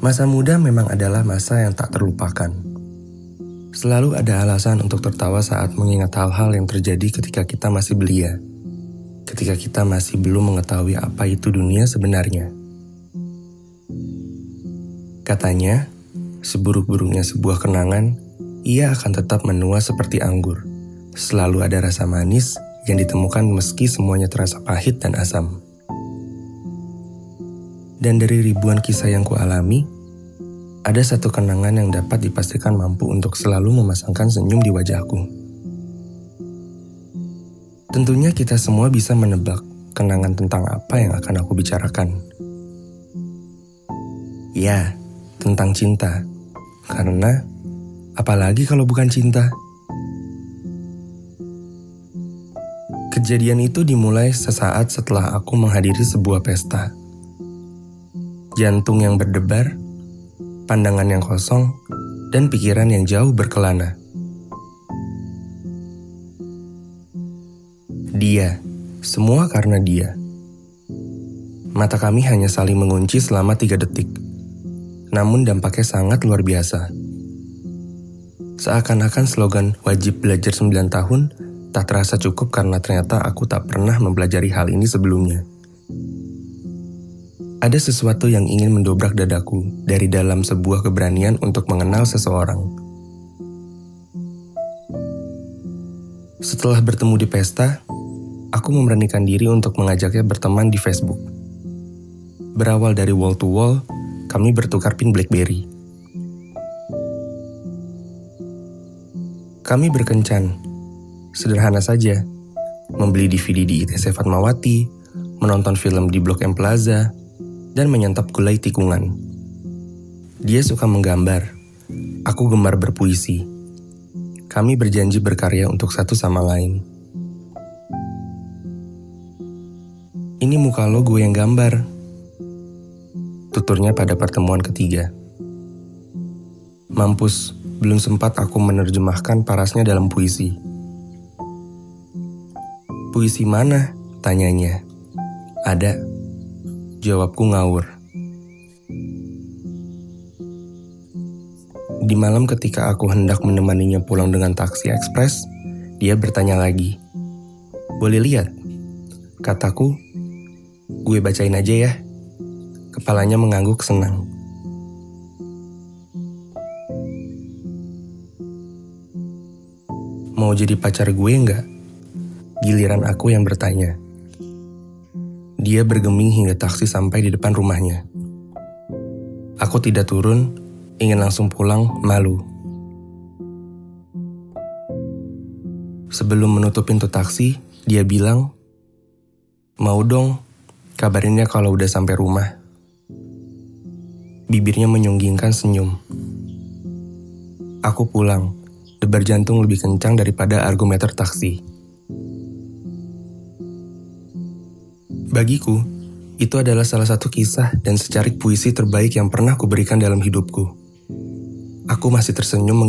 Masa muda memang adalah masa yang tak terlupakan. Selalu ada alasan untuk tertawa saat mengingat hal-hal yang terjadi ketika kita masih belia. Ketika kita masih belum mengetahui apa itu dunia sebenarnya. Katanya, seburuk-buruknya sebuah kenangan, ia akan tetap menua seperti anggur. Selalu ada rasa manis yang ditemukan meski semuanya terasa pahit dan asam. Dan dari ribuan kisah yang kualami, ada satu kenangan yang dapat dipastikan mampu untuk selalu memasangkan senyum di wajahku. Tentunya kita semua bisa menebak kenangan tentang apa yang akan aku bicarakan. Ya, tentang cinta. Karena, apalagi kalau bukan cinta? Kejadian itu dimulai sesaat setelah aku menghadiri sebuah pesta jantung yang berdebar, pandangan yang kosong, dan pikiran yang jauh berkelana. Dia, semua karena dia. Mata kami hanya saling mengunci selama tiga detik, namun dampaknya sangat luar biasa. Seakan-akan slogan wajib belajar 9 tahun tak terasa cukup karena ternyata aku tak pernah mempelajari hal ini sebelumnya. Ada sesuatu yang ingin mendobrak dadaku dari dalam sebuah keberanian untuk mengenal seseorang. Setelah bertemu di pesta, aku memberanikan diri untuk mengajaknya berteman di Facebook. Berawal dari wall to wall, kami bertukar pin BlackBerry. Kami berkencan, sederhana saja, membeli DVD di ITC Fatmawati, menonton film di Blok M Plaza, dan menyantap gulai tikungan. Dia suka menggambar. Aku gemar berpuisi. Kami berjanji berkarya untuk satu sama lain. Ini muka lo gue yang gambar. Tuturnya pada pertemuan ketiga. Mampus, belum sempat aku menerjemahkan parasnya dalam puisi. Puisi mana? Tanyanya. Ada. Jawabku ngawur. Di malam ketika aku hendak menemaninya pulang dengan taksi ekspres, dia bertanya lagi. Boleh lihat? Kataku, gue bacain aja ya. Kepalanya mengangguk senang. Mau jadi pacar gue nggak? Giliran aku yang bertanya. Dia bergeming hingga taksi sampai di depan rumahnya. Aku tidak turun, ingin langsung pulang, malu. Sebelum menutup pintu taksi, dia bilang, Mau dong, kabarinnya kalau udah sampai rumah. Bibirnya menyunggingkan senyum. Aku pulang, debar jantung lebih kencang daripada argumeter taksi. Bagiku, itu adalah salah satu kisah dan secarik puisi terbaik yang pernah kuberikan dalam hidupku. Aku masih tersenyum